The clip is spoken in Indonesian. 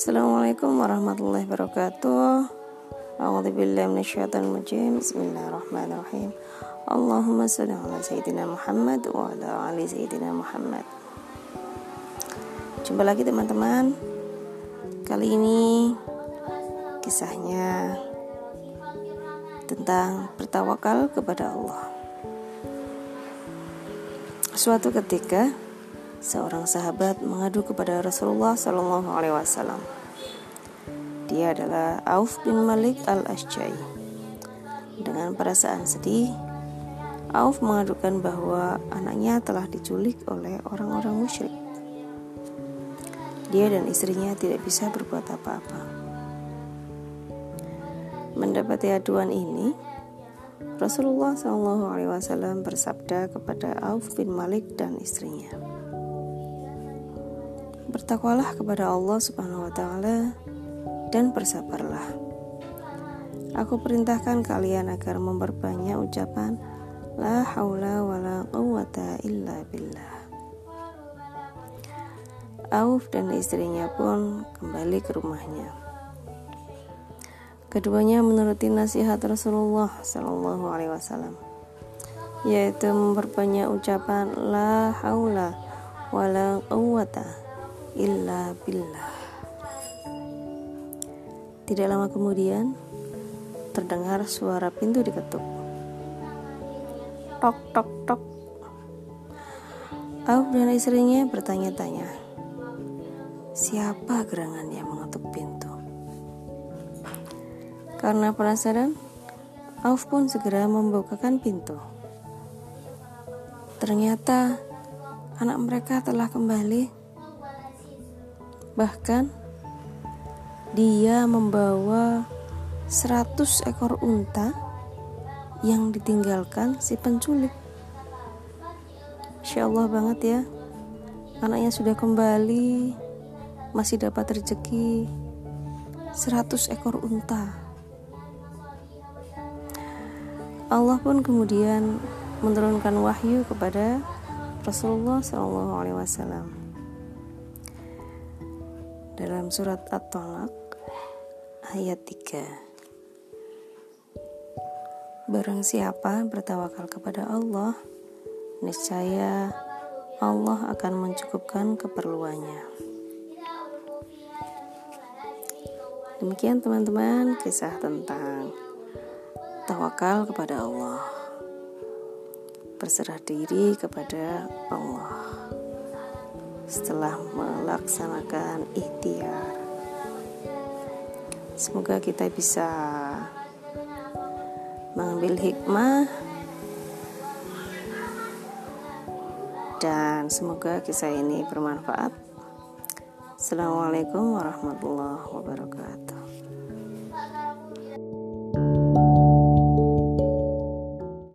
Assalamualaikum warahmatullahi wabarakatuh. A'udzubillahi minasyaitonir rajim. Bismillahirrahmanirrahim. Allahumma shalli ala sayyidina Muhammad wa ala ali sayyidina Muhammad. Jumpa lagi teman-teman. Kali ini kisahnya tentang bertawakal kepada Allah. Suatu ketika seorang sahabat mengadu kepada Rasulullah Shallallahu Alaihi Wasallam. Dia adalah Auf bin Malik al Ashjai. Dengan perasaan sedih, Auf mengadukan bahwa anaknya telah diculik oleh orang-orang musyrik. Dia dan istrinya tidak bisa berbuat apa-apa. Mendapati aduan ini, Rasulullah Wasallam bersabda kepada Auf bin Malik dan istrinya, Bertakwalah kepada Allah Subhanahu wa taala dan bersabarlah. Aku perintahkan kalian agar memperbanyak ucapan la haula wala quwata illa billah. Auf dan istrinya pun kembali ke rumahnya. Keduanya menuruti nasihat Rasulullah Shallallahu Alaihi Wasallam, yaitu memperbanyak ucapan la haula wala quwata illa billah. Tidak lama kemudian, terdengar suara pintu diketuk. Tok tok tok. Auf dan istrinya bertanya-tanya, siapa gerangan yang mengetuk pintu? Karena penasaran, Auf pun segera membukakan pintu. Ternyata anak mereka telah kembali Bahkan dia membawa 100 ekor unta yang ditinggalkan si penculik. Insya Allah banget ya. Anaknya sudah kembali, masih dapat rezeki 100 ekor unta. Allah pun kemudian menurunkan wahyu kepada Rasulullah SAW dalam surat At-Talaq ayat 3 Barang siapa bertawakal kepada Allah niscaya Allah akan mencukupkan keperluannya. Demikian teman-teman kisah tentang tawakal kepada Allah. Berserah diri kepada Allah setelah melaksanakan ikhtiar. Semoga kita bisa mengambil hikmah dan semoga kisah ini bermanfaat. Assalamualaikum warahmatullahi wabarakatuh.